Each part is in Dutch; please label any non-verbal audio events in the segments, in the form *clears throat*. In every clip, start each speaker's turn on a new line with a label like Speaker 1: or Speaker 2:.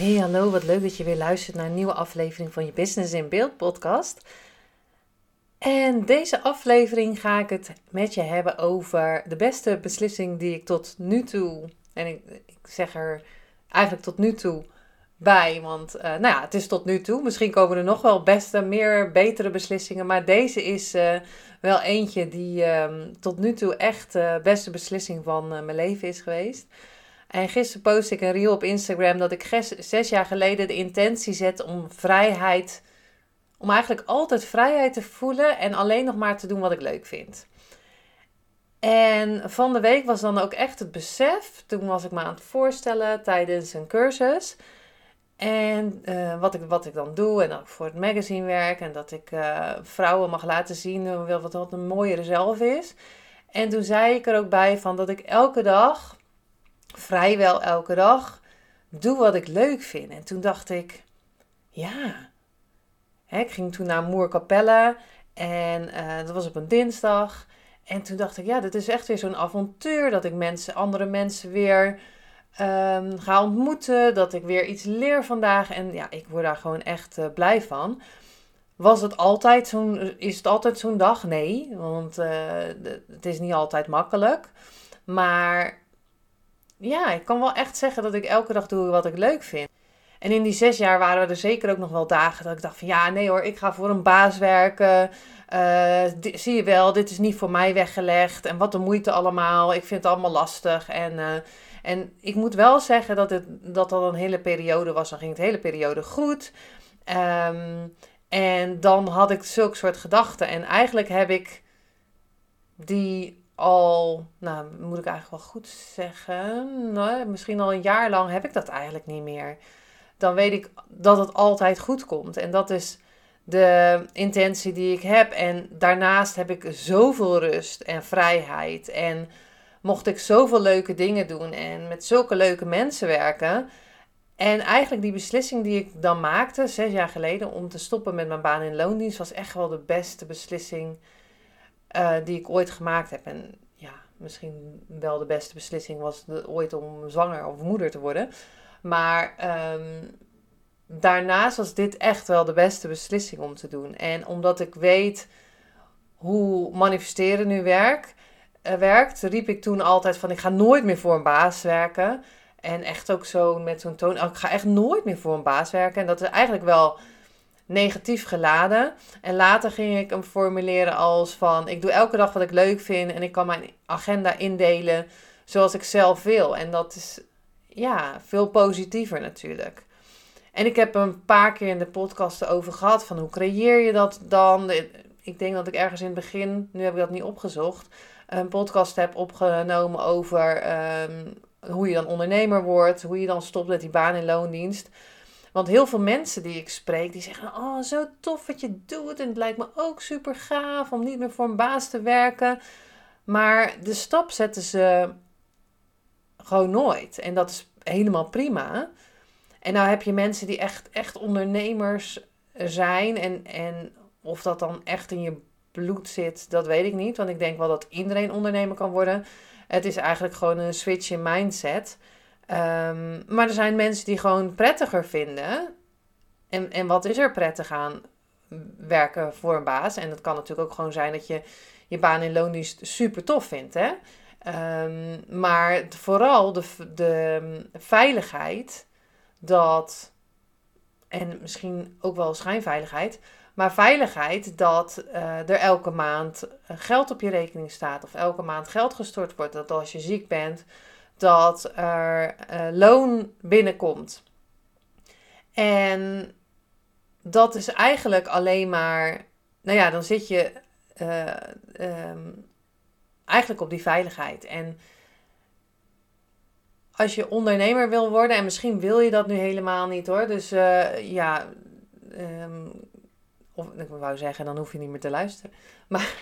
Speaker 1: Hey, hallo, wat leuk dat je weer luistert naar een nieuwe aflevering van je Business in Beeld podcast. En deze aflevering ga ik het met je hebben over de beste beslissing die ik tot nu toe, en ik, ik zeg er eigenlijk tot nu toe bij, want uh, nou ja, het is tot nu toe. Misschien komen er nog wel beste, meer betere beslissingen, maar deze is uh, wel eentje die uh, tot nu toe echt de uh, beste beslissing van mijn leven is geweest. En gisteren post ik een reel op Instagram dat ik zes jaar geleden de intentie zet om vrijheid, om eigenlijk altijd vrijheid te voelen en alleen nog maar te doen wat ik leuk vind. En van de week was dan ook echt het besef, toen was ik me aan het voorstellen tijdens een cursus. En uh, wat, ik, wat ik dan doe en dat ik voor het magazine werk en dat ik uh, vrouwen mag laten zien wat, wat een mooiere zelf is. En toen zei ik er ook bij van dat ik elke dag vrijwel elke dag doe wat ik leuk vind. En toen dacht ik, ja. Ik ging toen naar Moerkapelle en uh, dat was op een dinsdag. En toen dacht ik, ja, dit is echt weer zo'n avontuur. Dat ik mensen, andere mensen weer um, ga ontmoeten. Dat ik weer iets leer vandaag. En ja, ik word daar gewoon echt uh, blij van. Was het altijd zo'n, is het altijd zo'n dag? Nee, want uh, het is niet altijd makkelijk. Maar ja, ik kan wel echt zeggen dat ik elke dag doe wat ik leuk vind. En in die zes jaar waren er zeker ook nog wel dagen dat ik dacht van ja, nee hoor, ik ga voor een baas werken. Uh, zie je wel, dit is niet voor mij weggelegd. En wat de moeite allemaal. Ik vind het allemaal lastig. En, uh, en ik moet wel zeggen dat, het, dat dat een hele periode was. Dan ging het hele periode goed. Um, en dan had ik zulke soort gedachten. En eigenlijk heb ik die al, nou moet ik eigenlijk wel goed zeggen, nou, misschien al een jaar lang heb ik dat eigenlijk niet meer. Dan weet ik dat het altijd goed komt. En dat is de intentie die ik heb. En daarnaast heb ik zoveel rust en vrijheid. En mocht ik zoveel leuke dingen doen en met zulke leuke mensen werken. En eigenlijk die beslissing die ik dan maakte, zes jaar geleden, om te stoppen met mijn baan in loondienst, was echt wel de beste beslissing uh, die ik ooit gemaakt heb. En ja, misschien wel de beste beslissing was ooit om zwanger of moeder te worden. Maar um, daarnaast was dit echt wel de beste beslissing om te doen. En omdat ik weet hoe manifesteren nu werkt, uh, werkt, riep ik toen altijd van ik ga nooit meer voor een baas werken. En echt ook zo met zo'n toon, oh, ik ga echt nooit meer voor een baas werken. En dat is eigenlijk wel negatief geladen. En later ging ik hem formuleren als van ik doe elke dag wat ik leuk vind en ik kan mijn agenda indelen zoals ik zelf wil. En dat is ja, veel positiever natuurlijk. En ik heb een paar keer in de podcast over gehad van hoe creëer je dat dan? Ik denk dat ik ergens in het begin, nu heb ik dat niet opgezocht, een podcast heb opgenomen over um, hoe je dan ondernemer wordt, hoe je dan stopt met die baan in loondienst. Want heel veel mensen die ik spreek, die zeggen: Oh, zo tof wat je doet. En het lijkt me ook super gaaf om niet meer voor een baas te werken. Maar de stap zetten ze gewoon nooit. En dat is helemaal prima. En nou heb je mensen die echt, echt ondernemers zijn. En, en of dat dan echt in je bloed zit, dat weet ik niet. Want ik denk wel dat iedereen ondernemer kan worden. Het is eigenlijk gewoon een switch in mindset. Um, maar er zijn mensen die gewoon prettiger vinden. En, en wat is er prettig aan werken voor een baas? En dat kan natuurlijk ook gewoon zijn dat je je baan in loondienst super tof vindt. Hè? Um, maar vooral de, de veiligheid dat, en misschien ook wel schijnveiligheid, maar veiligheid dat uh, er elke maand geld op je rekening staat of elke maand geld gestort wordt. Dat als je ziek bent, dat er uh, loon binnenkomt. En dat is eigenlijk alleen maar, nou ja, dan zit je uh, um, eigenlijk op die veiligheid. En als je ondernemer wil worden, en misschien wil je dat nu helemaal niet hoor. Dus uh, ja, um, of ik wou zeggen, dan hoef je niet meer te luisteren. *laughs* Maar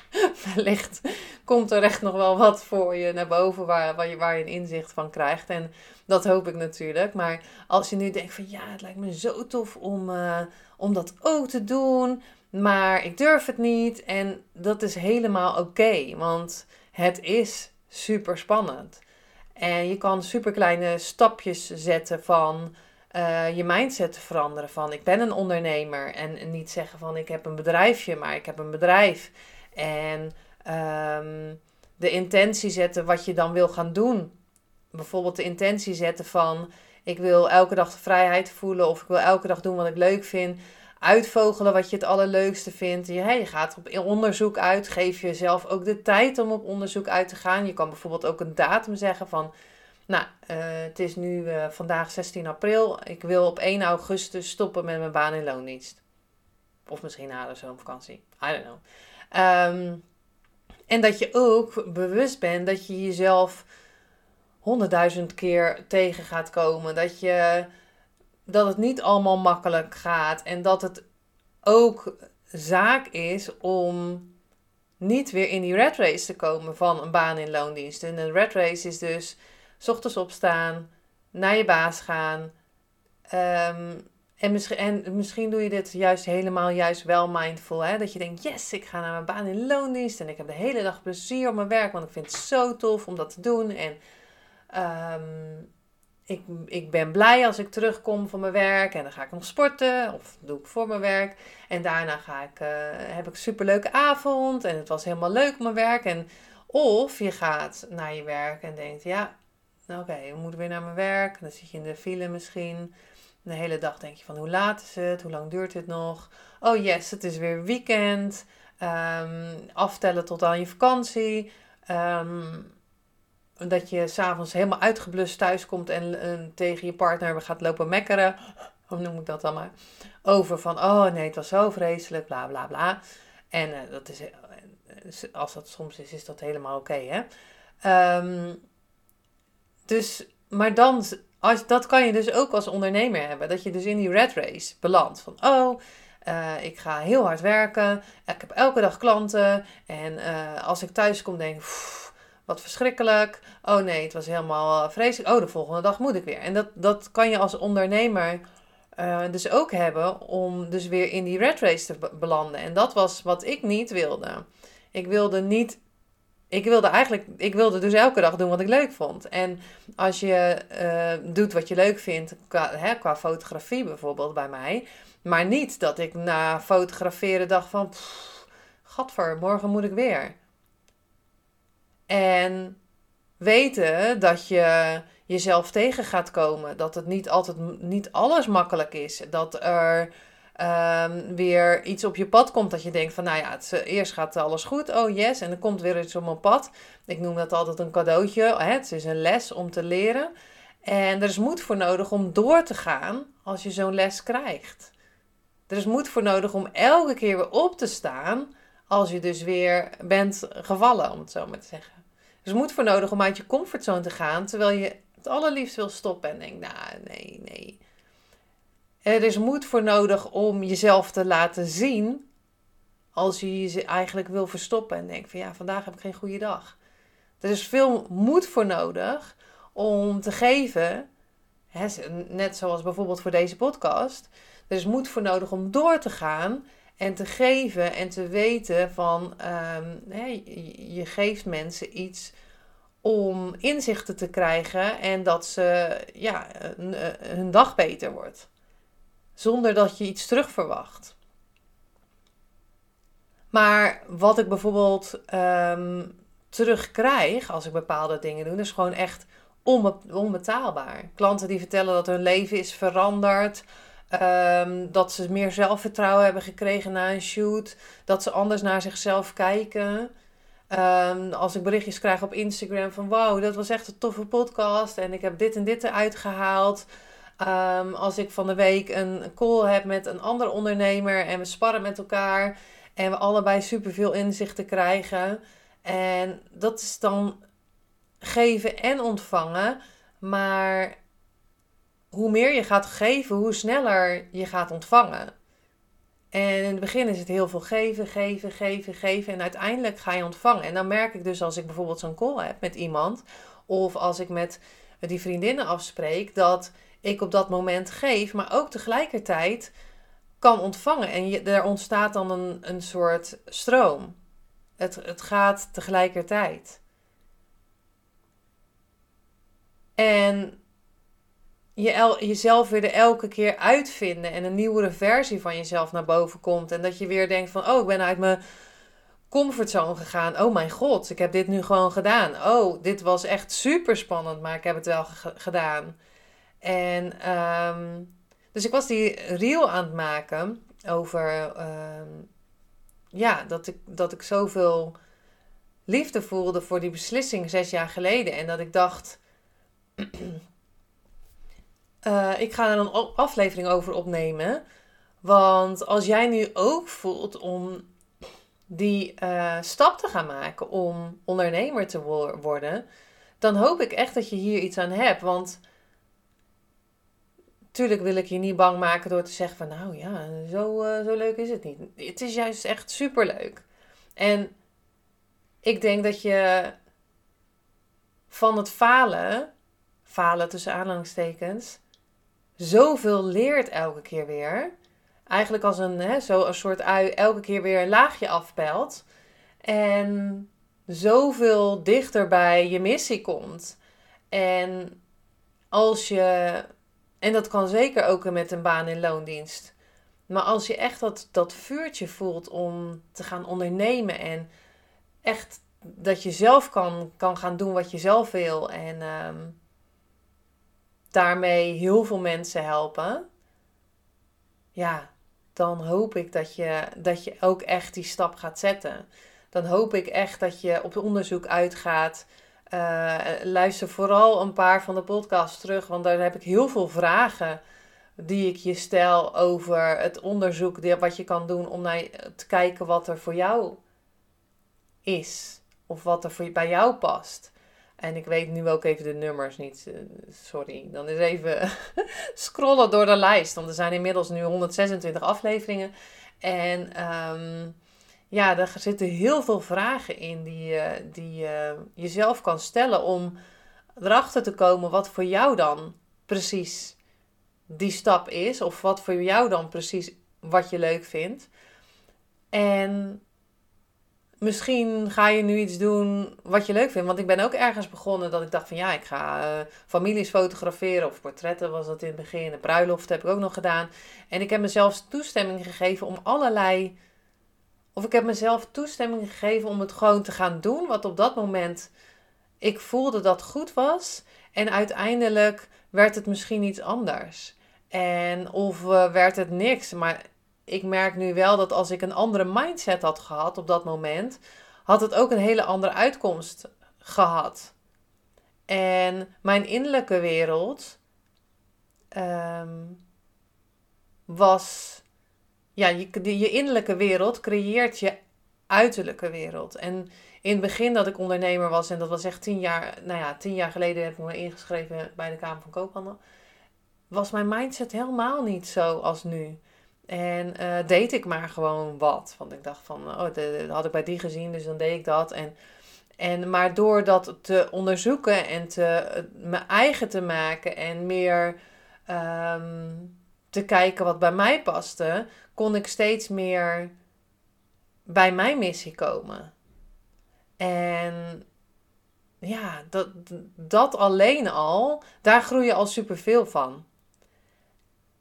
Speaker 1: wellicht komt er echt nog wel wat voor je naar boven waar, waar, je, een inzicht van krijgt. En dat hoop ik natuurlijk. Maar als je nu denkt van ja, het lijkt me zo tof om, uh, om dat ook te doen. Maar ik durf het niet. En dat is helemaal oké. want het is super spannend. En je kan super kleine stapjes zetten van uh, je mindset te veranderen. Van ik ben een ondernemer. En niet zeggen van ik heb een bedrijfje, maar ik heb een bedrijf. En um, de intentie zetten wat je dan wil gaan doen. Bijvoorbeeld de intentie zetten van ik wil elke dag de vrijheid voelen. Of ik wil elke dag doen wat ik leuk vind uitvogelen wat je het allerleukste vindt. Je, je gaat op onderzoek uit. Geef jezelf ook de tijd om op onderzoek uit te gaan. Je kan bijvoorbeeld ook een datum zeggen van... Nou, uh, het is nu uh, vandaag 16 april. Ik wil op 1 augustus stoppen met mijn baan in loondienst. Of misschien na de zomervakantie. I don't know. Um, en dat je ook bewust bent dat je jezelf honderdduizend keer tegen gaat komen. Dat je dat het niet allemaal makkelijk gaat en dat het ook zaak is om niet weer in die red race te komen van een baan in loondienst. En een red race is dus s ochtends opstaan, naar je baas gaan. Um, en, misschien, en misschien doe je dit juist helemaal juist wel mindful. Hè? Dat je denkt, yes, ik ga naar mijn baan in loondienst. En ik heb de hele dag plezier op mijn werk. Want ik vind het zo tof om dat te doen. En um, ik, ik ben blij als ik terugkom van mijn werk en dan ga ik nog sporten of doe ik voor mijn werk. En daarna ga ik, uh, heb ik een superleuke avond en het was helemaal leuk mijn werk. En, of je gaat naar je werk en denkt, ja, oké, okay, we moeten weer naar mijn werk. Dan zit je in de file misschien. De hele dag denk je van, hoe laat is het? Hoe lang duurt dit nog? Oh yes, het is weer weekend. Um, aftellen tot aan je vakantie. Um, dat je s'avonds helemaal uitgeblust thuis komt en, tegen je partner gaat lopen mekkeren. Hoe noem ik dat dan maar? Over van, oh nee, het was zo vreselijk, bla bla bla. En uh, dat is, uh, als dat soms is, is dat helemaal oké, hè? Um, dus, maar dan, als, dat kan je dus ook als ondernemer hebben. Dat je dus in die red race belandt. Van, oh, uh, ik ga heel hard werken. Ik heb elke dag klanten. En als ik thuis kom, denk ik wat verschrikkelijk. Oh nee, het was helemaal eh, vreselijk. Oh, de volgende dag moet ik weer. En dat, dat kan je als ondernemer dus ook hebben om dus weer in die red race te belanden. En dat was wat ik niet wilde. Ik wilde niet. Ik wilde eigenlijk, ik wilde dus elke dag doen wat ik leuk vond. En als je uh, doet wat je leuk vindt, qua, hè, qua fotografie bijvoorbeeld bij mij. Maar niet dat ik na fotograferen dacht van, pff, gadver, morgen moet ik weer. En weten dat je jezelf tegen gaat komen. Dat het niet altijd, niet alles makkelijk is. Dat er um, weer iets op je pad komt dat je denkt van, nou ja, eh, eerst gaat alles goed. Oh yes, en er komt weer iets op mijn pad. Ik noem dat altijd een cadeautje. Hè? Het is een les om te leren. En er is moed voor nodig om door te gaan als je zo'n les krijgt. Er is moed voor nodig om elke keer weer op te staan als je dus weer bent gevallen, om het zo maar te zeggen. Dus moed voor nodig om uit je comfortzone te gaan, terwijl je het allerliefst wil stoppen en denkt, nou, nee, nee. Er is moed voor nodig om jezelf te laten zien als je je eigenlijk wil verstoppen en denkt van ja, vandaag heb ik geen goede dag. Er is veel moed voor nodig om te geven, hè, net zoals bijvoorbeeld voor deze podcast. Er is moed voor nodig om door te gaan en te geven en te weten van um, je geeft mensen iets om inzichten te krijgen en dat ze ja, hun dag beter wordt. Zonder dat je iets terug verwacht. Maar wat ik bijvoorbeeld um, terugkrijg als ik bepaalde dingen doe, is gewoon echt onbetaalbaar. Klanten die vertellen dat hun leven is veranderd. Um, dat ze meer zelfvertrouwen hebben gekregen na een shoot. Dat ze anders naar zichzelf kijken. Um, als ik berichtjes krijg op Instagram van wow, dat was echt een toffe podcast en ik heb dit en dit eruit gehaald. Um, als ik van de week een call heb met een ander ondernemer en we sparren met elkaar en we allebei superveel inzichten krijgen. En dat is dan geven en ontvangen Maar hoe meer je gaat geven, hoe sneller je gaat ontvangen. En in het begin is het heel veel geven, geven, geven, geven. En uiteindelijk ga je ontvangen. En dan merk ik dus als ik bijvoorbeeld zo'n call heb met iemand. Of als ik met die vriendinnen afspreek. Dat ik op dat moment geef. Maar ook tegelijkertijd kan ontvangen. En je, er ontstaat dan een, een soort stroom. Het, het gaat tegelijkertijd. En je el, jezelf weer er elke keer uitvinden en een nieuwere versie van jezelf naar boven komt. En dat je weer denkt van, oh, ik ben uit mijn comfortzone gegaan. Oh mijn god, ik heb dit nu gewoon gedaan. Oh, dit was echt super spannend, maar ik heb het wel gedaan. En ehm, dus ik was die reel aan het maken over ehm, ja, dat ik, dat ik zoveel liefde voelde voor die beslissing zes jaar geleden. En dat ik dacht, uh, *clears throat* ik ga er een aflevering over opnemen. Want als jij nu ook voelt om die uh, stap te gaan maken om ondernemer te worden, dan hoop ik echt dat je hier iets aan hebt. Want tuurlijk wil ik je niet bang maken door te zeggen van nou ja, zo, uh, zo leuk is het niet. Het is juist echt super leuk. En ik denk dat je van het falen, falen tussen aanhalingstekens, zoveel leert elke keer weer. Eigenlijk als een, hè, zo een soort ui elke keer weer een laagje afpelt. En zoveel dichter bij je missie komt. En als je, en dat kan zeker ook met een baan in loondienst. Maar als je echt dat, dat vuurtje voelt om te gaan ondernemen en echt dat je zelf kan, kan gaan doen wat je zelf wil. En ehm, daarmee heel veel mensen helpen. Ja, dan hoop ik dat je, dat je ook echt die stap gaat zetten. Dan hoop ik echt dat je op onderzoek uitgaat. Uh, luister vooral een paar van de podcasts terug, want daar heb ik heel veel vragen die ik je stel over het onderzoek wat je kan doen om naar, te kijken wat er voor jou is of wat er voor, bij jou past. En ik weet nu ook even de nummers niet. Eh, sorry. Dan is even *laughs* scrollen door de lijst. Want er zijn inmiddels nu 126 afleveringen. En um, ja, er zitten heel veel vragen in die, uh, die je jezelf kan stellen om erachter te komen wat voor jou dan precies die stap is. Of wat voor jou dan precies wat je leuk vindt. En misschien ga je nu iets doen wat je leuk vindt. Want ik ben ook ergens begonnen dat ik dacht van ja, ik ga uh, families fotograferen of portretten was dat in het begin. Een bruiloft heb ik ook nog gedaan. En ik heb mezelf toestemming gegeven om allerlei... Of ik heb mezelf toestemming gegeven om het gewoon te gaan doen wat op dat moment ik voelde dat goed was. En uiteindelijk werd het misschien iets anders. En of uh, werd het niks. Maar ik merk nu wel dat als ik een andere mindset had gehad op dat moment, had het ook een hele andere uitkomst gehad. En mijn innerlijke wereld ehm, was. Ja, je, je innerlijke wereld creëert je uiterlijke wereld. En in het begin dat ik ondernemer was, en dat was echt tien jaar, nou ja, tien jaar geleden heb ik me ingeschreven bij de Kamer van Koophandel, was mijn mindset helemaal niet zo als nu. En uh, deed ik maar gewoon wat. Want ik dacht van, oh, dat had ik bij die gezien, dus dan deed ik dat. En, en, maar door dat te onderzoeken en te, mijn eigen te maken en meer ehm, te kijken wat bij mij paste, kon ik steeds meer bij mijn missie komen. En ja, dat, dat alleen al, daar groei je al superveel van.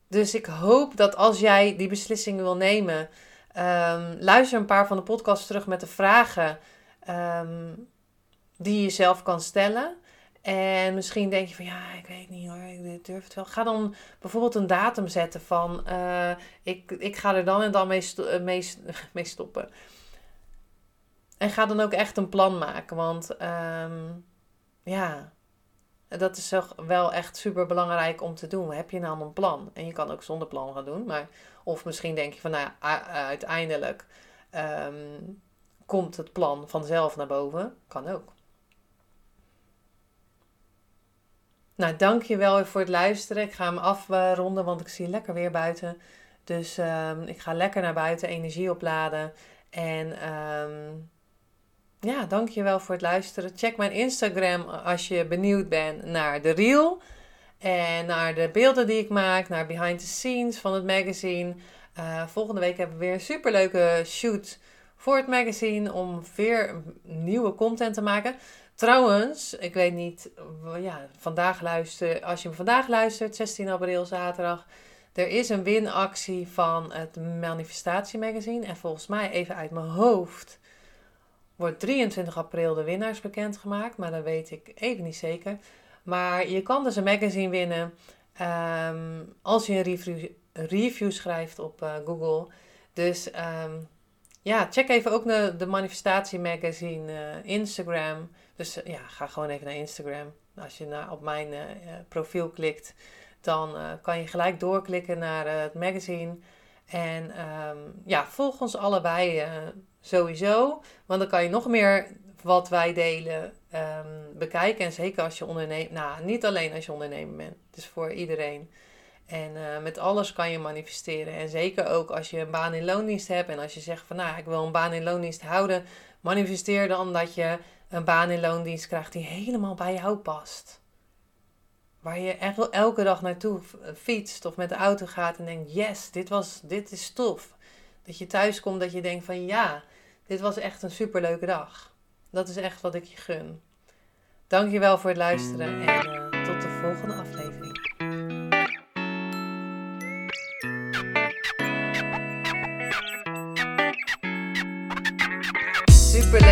Speaker 1: Dus ik hoop dat als jij die beslissing wil nemen, um, luister een paar van de podcasts terug met de vragen um, die je zelf kan stellen. En misschien denk je van ja, ik weet niet hoor, ik durf het wel. Ga dan bijvoorbeeld een datum zetten van uh, ik, ik ga er dan en dan mee, sto mee, *laughs* mee, stoppen. En ga dan ook echt een plan maken. Want um, ja, dat is wel echt super belangrijk om te doen. Heb je nou een plan? En je kan ook zonder plan gaan doen. Maar, of misschien denk je van, nou uiteindelijk um, komt het plan vanzelf naar boven. Kan ook. Nou, dank je wel voor het luisteren. Ik ga hem afronden, want ik zie lekker weer buiten. Dus ehm, ik ga lekker naar buiten, energie opladen. En um, ja, dank je wel voor het luisteren. Check mijn Instagram als je benieuwd bent naar de reel. En naar de beelden die ik maak, naar behind the scenes van het magazine. Uh, volgende week hebben we weer een superleuke shoot voor het magazine om weer nieuwe content te maken. Trouwens, ik weet niet, ja, vandaag luister, als je hem vandaag luistert, 16 april zaterdag, er is een winactie van het Manifestatie Magazine. En volgens mij, even uit mijn hoofd, wordt 23 april de winnaars bekendgemaakt. Maar dat weet ik even niet zeker. Maar je kan dus een magazine winnen ehm, als je een review, schrijft op uh, Google. Dus um, ja, check even ook de, de Manifestatie Magazine uh, Instagram. Dus uh, ja, ga gewoon even naar Instagram. Als je naar, op mijn profiel klikt, dan kan je gelijk doorklikken naar het magazine. En um, ja, volg ons allebei sowieso. Want dan kan je nog meer wat wij delen um, bekijken. En zeker als je onderneemt. Nou, niet alleen als je ondernemer bent. Het is voor iedereen. En met alles kan je manifesteren. En zeker ook als je een baan in loondienst hebt. En als je zegt van nou, ik wil een baan in loondienst houden. Manifesteer dan dat je een baan in loondienst krijgt die helemaal bij jou past. Waar je echt elke dag naartoe fietst of met de auto gaat en denkt: yes, dit, was, dit is tof. Dat je thuis komt dat je denkt van ja, dit was echt een superleuke dag. Dat is echt wat ik je gun. Dankjewel voor het luisteren en uh, tot de volgende aflevering.